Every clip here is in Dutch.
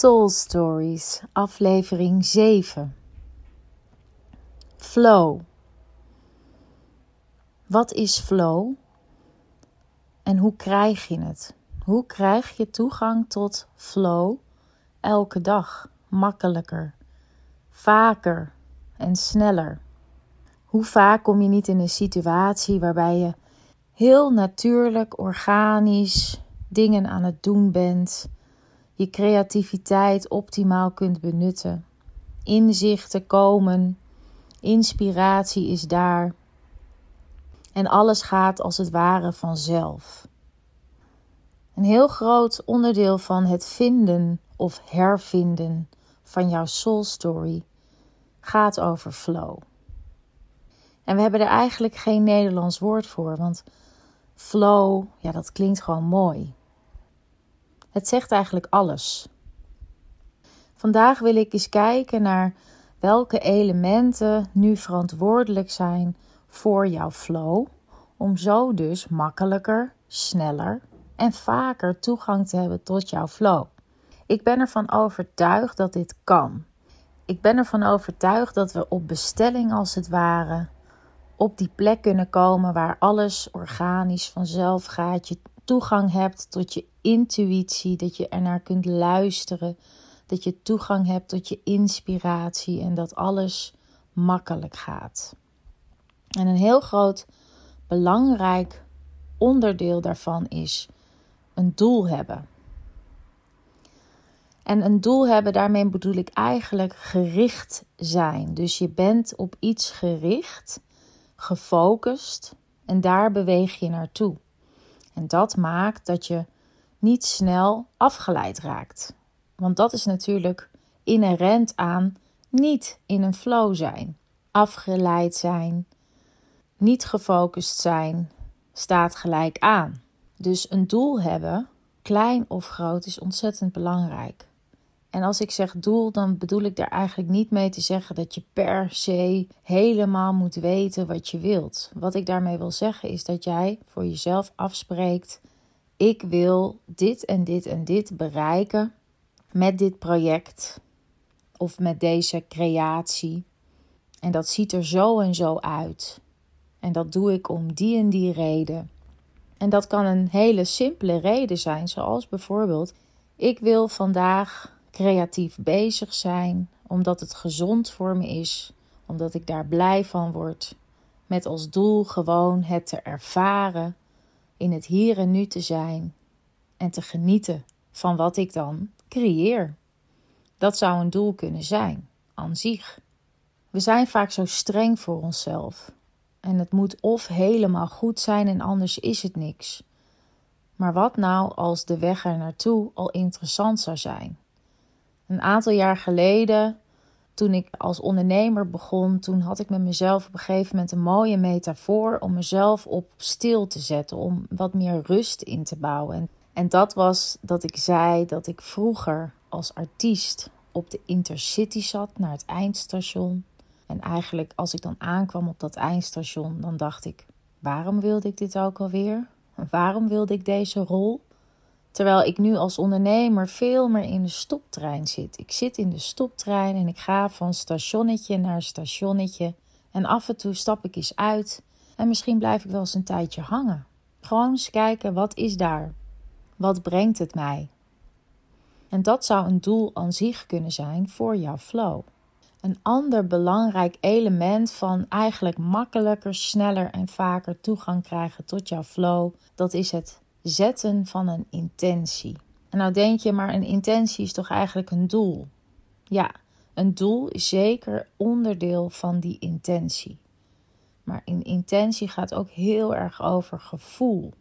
Soul Stories, aflevering 7. Flow. Wat is flow? En hoe krijg je het? Hoe krijg je toegang tot flow elke dag makkelijker, vaker en sneller? Hoe vaak kom je niet in een situatie waarbij je heel natuurlijk, organisch dingen aan het doen bent? Je creativiteit optimaal kunt benutten. Inzichten komen, inspiratie is daar. En alles gaat als het ware vanzelf. Een heel groot onderdeel van het vinden of hervinden van jouw soul story gaat over flow. En we hebben er eigenlijk geen Nederlands woord voor, want flow, ja, dat klinkt gewoon mooi. Het zegt eigenlijk alles. Vandaag wil ik eens kijken naar welke elementen nu verantwoordelijk zijn voor jouw flow, om zo dus makkelijker, sneller en vaker toegang te hebben tot jouw flow. Ik ben ervan overtuigd dat dit kan. Ik ben ervan overtuigd dat we op bestelling als het ware op die plek kunnen komen waar alles organisch vanzelf gaat. Je toegang hebt tot je intuïtie, dat je ernaar kunt luisteren, dat je toegang hebt tot je inspiratie en dat alles makkelijk gaat. En een heel groot belangrijk onderdeel daarvan is een doel hebben. En een doel hebben, daarmee bedoel ik eigenlijk gericht zijn. Dus je bent op iets gericht, gefocust en daar beweeg je naartoe. En dat maakt dat je niet snel afgeleid raakt. Want dat is natuurlijk inherent aan niet in een flow zijn. Afgeleid zijn, niet gefocust zijn, staat gelijk aan. Dus een doel hebben, klein of groot, is ontzettend belangrijk. En als ik zeg doel, dan bedoel ik daar eigenlijk niet mee te zeggen dat je per se helemaal moet weten wat je wilt. Wat ik daarmee wil zeggen is dat jij voor jezelf afspreekt: ik wil dit en dit en dit bereiken met dit project of met deze creatie. En dat ziet er zo en zo uit. En dat doe ik om die en die reden. En dat kan een hele simpele reden zijn, zoals bijvoorbeeld: ik wil vandaag creatief bezig zijn, omdat het gezond voor me is, omdat ik daar blij van word. Met als doel gewoon het te ervaren, in het hier en nu te zijn en te genieten van wat ik dan creëer. Dat zou een doel kunnen zijn, aan zich. We zijn vaak zo streng voor onszelf. En het moet of helemaal goed zijn en anders is het niks. Maar wat nou als de weg er naartoe al interessant zou zijn? Een aantal jaar geleden, toen ik als ondernemer begon, toen had ik met mezelf op een gegeven moment een mooie metafoor om mezelf op stil te zetten, om wat meer rust in te bouwen. En, dat was dat ik zei dat ik vroeger als artiest op de intercity zat naar het eindstation. En eigenlijk als ik dan aankwam op dat eindstation, dan dacht ik: waarom wilde ik dit ook alweer? Waarom wilde ik deze rol? Terwijl ik nu als ondernemer veel meer in de stoptrein zit. Ik zit in de stoptrein en ik ga van stationnetje naar stationnetje. En af en toe stap ik eens uit en misschien blijf ik wel eens een tijdje hangen. Gewoon eens kijken, wat is daar? Wat brengt het mij? En dat zou een doel aan zich kunnen zijn voor jouw flow. Een ander belangrijk element van eigenlijk makkelijker, sneller en vaker toegang krijgen tot jouw flow, dat is het zetten van een intentie. En nou denk je, maar een intentie is toch eigenlijk een doel? Ja, een doel is zeker onderdeel van die intentie. Maar een intentie gaat ook heel erg over gevoel.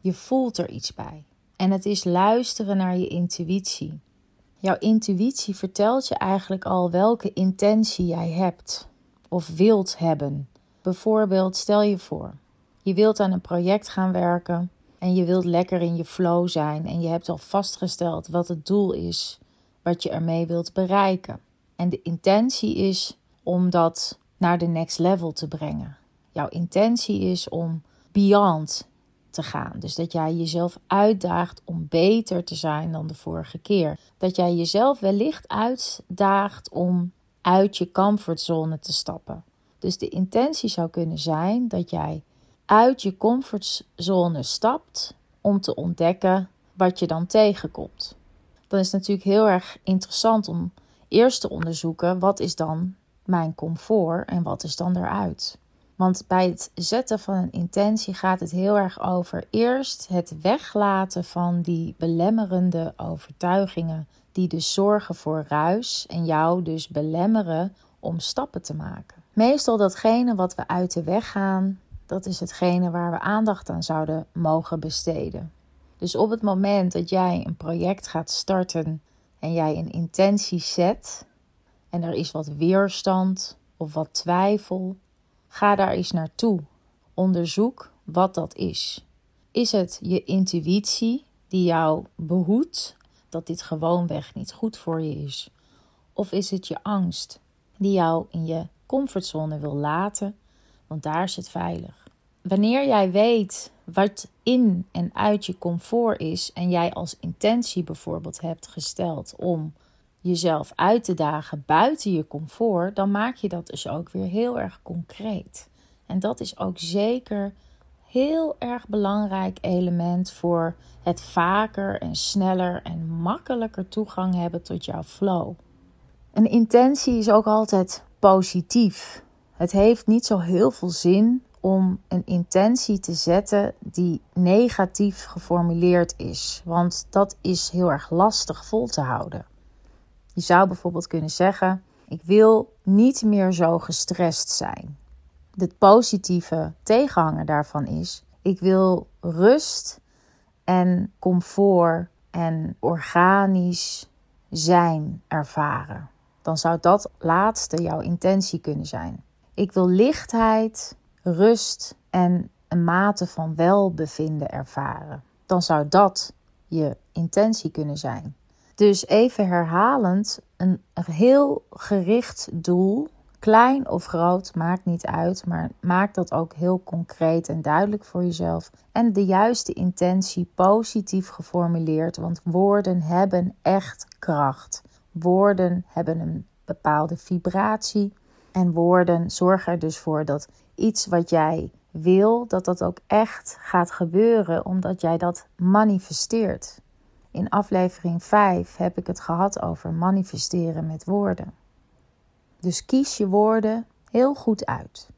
Je voelt er iets bij. En het is luisteren naar je intuïtie. Jouw intuïtie vertelt je eigenlijk al welke intentie jij hebt of wilt hebben. Bijvoorbeeld, stel je voor, je wilt aan een project gaan werken en je wilt lekker in je flow zijn en je hebt al vastgesteld wat het doel is wat je ermee wilt bereiken. En de intentie is om dat naar de next level te brengen. Jouw intentie is om beyond te gaan. Dus dat jij jezelf uitdaagt om beter te zijn dan de vorige keer. Dat jij jezelf wellicht uitdaagt om uit je comfortzone te stappen. Dus de intentie zou kunnen zijn dat jij uit je comfortzone stapt om te ontdekken wat je dan tegenkomt. Dan is het natuurlijk heel erg interessant om eerst te onderzoeken wat is dan mijn comfort en wat is dan eruit. Want bij het zetten van een intentie gaat het heel erg over eerst het weglaten van die belemmerende overtuigingen, die dus zorgen voor ruis en jou dus belemmeren om stappen te maken. Meestal datgene wat we uit de weg gaan, dat is hetgene waar we aandacht aan zouden mogen besteden. Dus op het moment dat jij een project gaat starten en jij een intentie zet en er is wat weerstand of wat twijfel, ga daar eens naartoe. Onderzoek wat dat is. Is het je intuïtie die jou behoedt dat dit gewoonweg niet goed voor je is? Of is het je angst die jou in je comfortzone wil laten, want daar is het veilig? Wanneer jij weet wat in en uit je comfort is en jij als intentie bijvoorbeeld hebt gesteld om jezelf uit te dagen buiten je comfort, dan maak je dat dus ook weer heel erg concreet. En dat is ook zeker heel erg belangrijk element voor het vaker en sneller en makkelijker toegang hebben tot jouw flow. Een intentie is ook altijd positief. Het heeft niet zo heel veel zin om een intentie te zetten die negatief geformuleerd is, want dat is heel erg lastig vol te houden. Je zou bijvoorbeeld kunnen zeggen: Ik wil niet meer zo gestrest zijn. De positieve tegenhanger daarvan is: Ik wil rust en comfort en organisch zijn ervaren. Dan zou dat laatste jouw intentie kunnen zijn. Ik wil lichtheid, rust en een mate van welbevinden ervaren. Dan zou dat je intentie kunnen zijn. Dus even herhalend, een heel gericht doel, klein of groot, maakt niet uit, maar maak dat ook heel concreet en duidelijk voor jezelf. En de juiste intentie positief geformuleerd, want woorden hebben echt kracht. Woorden hebben een bepaalde vibratie en woorden zorgen er dus voor dat iets wat jij wil, dat dat ook echt gaat gebeuren, omdat jij dat manifesteert. In aflevering 5 heb ik het gehad over manifesteren met woorden. Dus kies je woorden heel goed uit.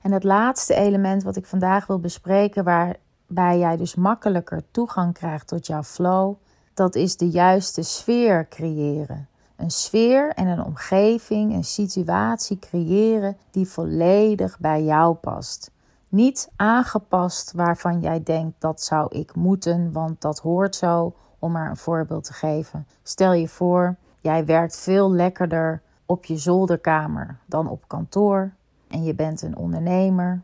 En het laatste element wat ik vandaag wil bespreken, waarbij jij dus makkelijker toegang krijgt tot jouw flow, dat is de juiste sfeer creëren. Een sfeer en een omgeving, een situatie creëren die volledig bij jou past. Niet aangepast waarvan jij denkt dat zou ik moeten, want dat hoort zo om maar een voorbeeld te geven. Stel je voor, jij werkt veel lekkerder op je zolderkamer dan op kantoor en je bent een ondernemer.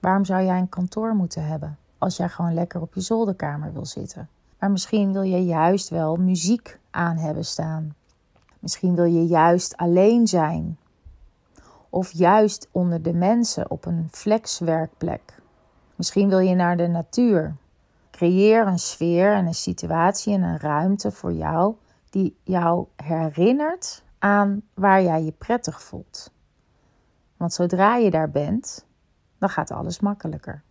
Waarom zou jij een kantoor moeten hebben als jij gewoon lekker op je zolderkamer wil zitten? Maar misschien wil je juist wel muziek aan hebben staan. Misschien wil je juist alleen zijn. Of juist onder de mensen op een flexwerkplek. Misschien wil je naar de natuur. Creëer een sfeer en een situatie en een ruimte voor jou die jou herinnert aan waar jij je prettig voelt. Want zodra je daar bent, dan gaat alles makkelijker.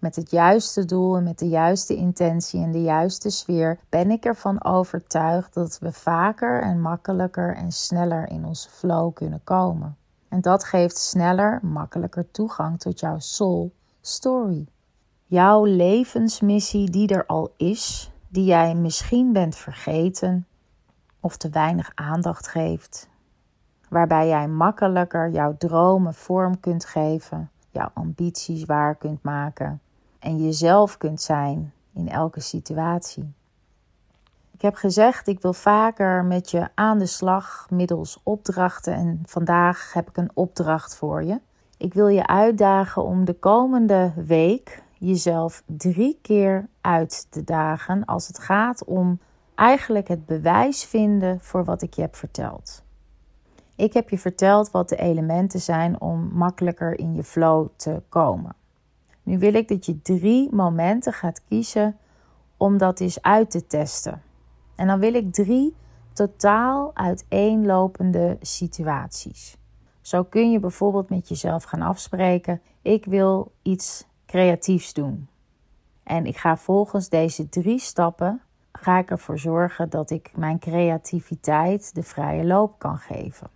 Met het juiste doel en met de juiste intentie en de juiste sfeer ben ik ervan overtuigd dat we vaker en makkelijker en sneller in onze flow kunnen komen. En dat geeft sneller, makkelijker toegang tot jouw soul story. Jouw levensmissie die er al is, die jij misschien bent vergeten of te weinig aandacht geeft, waarbij jij makkelijker jouw dromen vorm kunt geven, jouw ambities waar kunt maken en jezelf kunt zijn in elke situatie. Ik heb gezegd, ik wil vaker met je aan de slag middels opdrachten en vandaag heb ik een opdracht voor je. Ik wil je uitdagen om de komende week jezelf drie keer uit te dagen als het gaat om eigenlijk het bewijs vinden voor wat ik je heb verteld. Ik heb je verteld wat de elementen zijn om makkelijker in je flow te komen. Nu wil ik dat je drie momenten gaat kiezen om dat eens uit te testen. En dan wil ik drie totaal uiteenlopende situaties. Zo kun je bijvoorbeeld met jezelf gaan afspreken: ik wil iets creatiefs doen. En ik ga volgens deze drie stappen ga ik ervoor zorgen dat ik mijn creativiteit de vrije loop kan geven.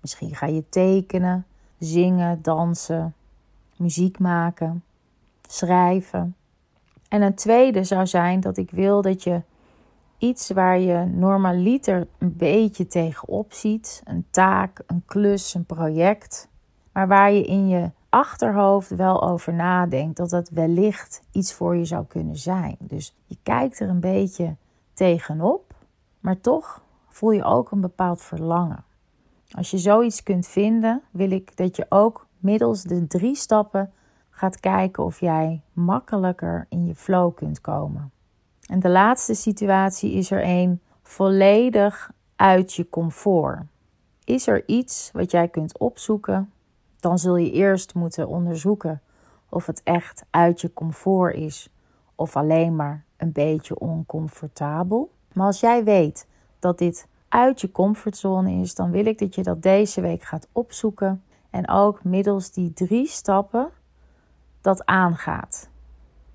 Misschien ga je tekenen, zingen, dansen, muziek maken, schrijven. En een tweede zou zijn dat ik wil dat je iets waar je normaliter een beetje tegenop ziet, een taak, een klus, een project, maar waar je in je achterhoofd wel over nadenkt dat dat wellicht iets voor je zou kunnen zijn. Dus je kijkt er een beetje tegenop, maar toch voel je ook een bepaald verlangen. Als je zoiets kunt vinden, wil ik dat je ook middels de drie stappen gaat kijken of jij makkelijker in je flow kunt komen. En de laatste situatie is er een volledig uit je comfort. Is er iets wat jij kunt opzoeken? Dan zul je eerst moeten onderzoeken of het echt uit je comfort is of alleen maar een beetje oncomfortabel. Maar als jij weet dat dit uit je comfortzone is, dan wil ik dat je dat deze week gaat opzoeken en ook middels die drie stappen dat aangaat.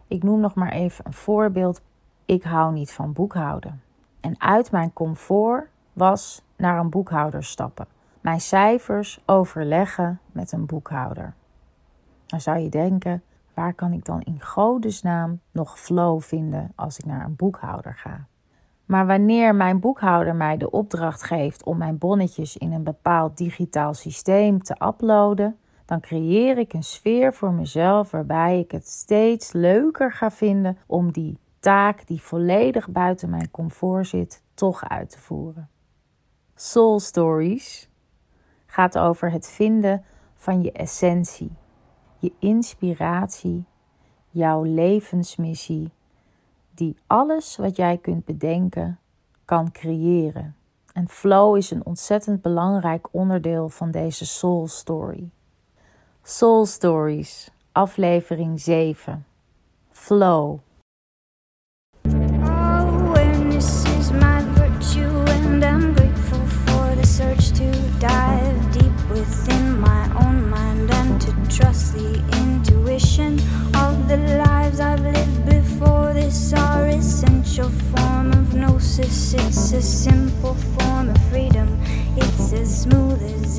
Ik noem nog maar even een voorbeeld. Ik hou niet van boekhouden. En uit mijn comfort was naar een boekhouder stappen. Mijn cijfers overleggen met een boekhouder. Dan zou je denken: waar kan ik dan in godesnaam nog flow vinden als ik naar een boekhouder ga? Maar wanneer mijn boekhouder mij de opdracht geeft om mijn bonnetjes in een bepaald digitaal systeem te uploaden, dan creëer ik een sfeer voor mezelf waarbij ik het steeds leuker ga vinden om die taak die volledig buiten mijn comfort zit, toch uit te voeren. Soul Stories gaat over het vinden van je essentie, je inspiratie, jouw levensmissie, die alles wat jij kunt bedenken kan creëren. En flow is een ontzettend belangrijk onderdeel van deze soul story. Soul Stories, aflevering 7. Flow. Awareness is my virtue, and I'm grateful for the search to dive deep within my own mind and to trust the intuition of the lives I've lived before. This our essential form of gnosis. It's a simple form of freedom. It's as smooth as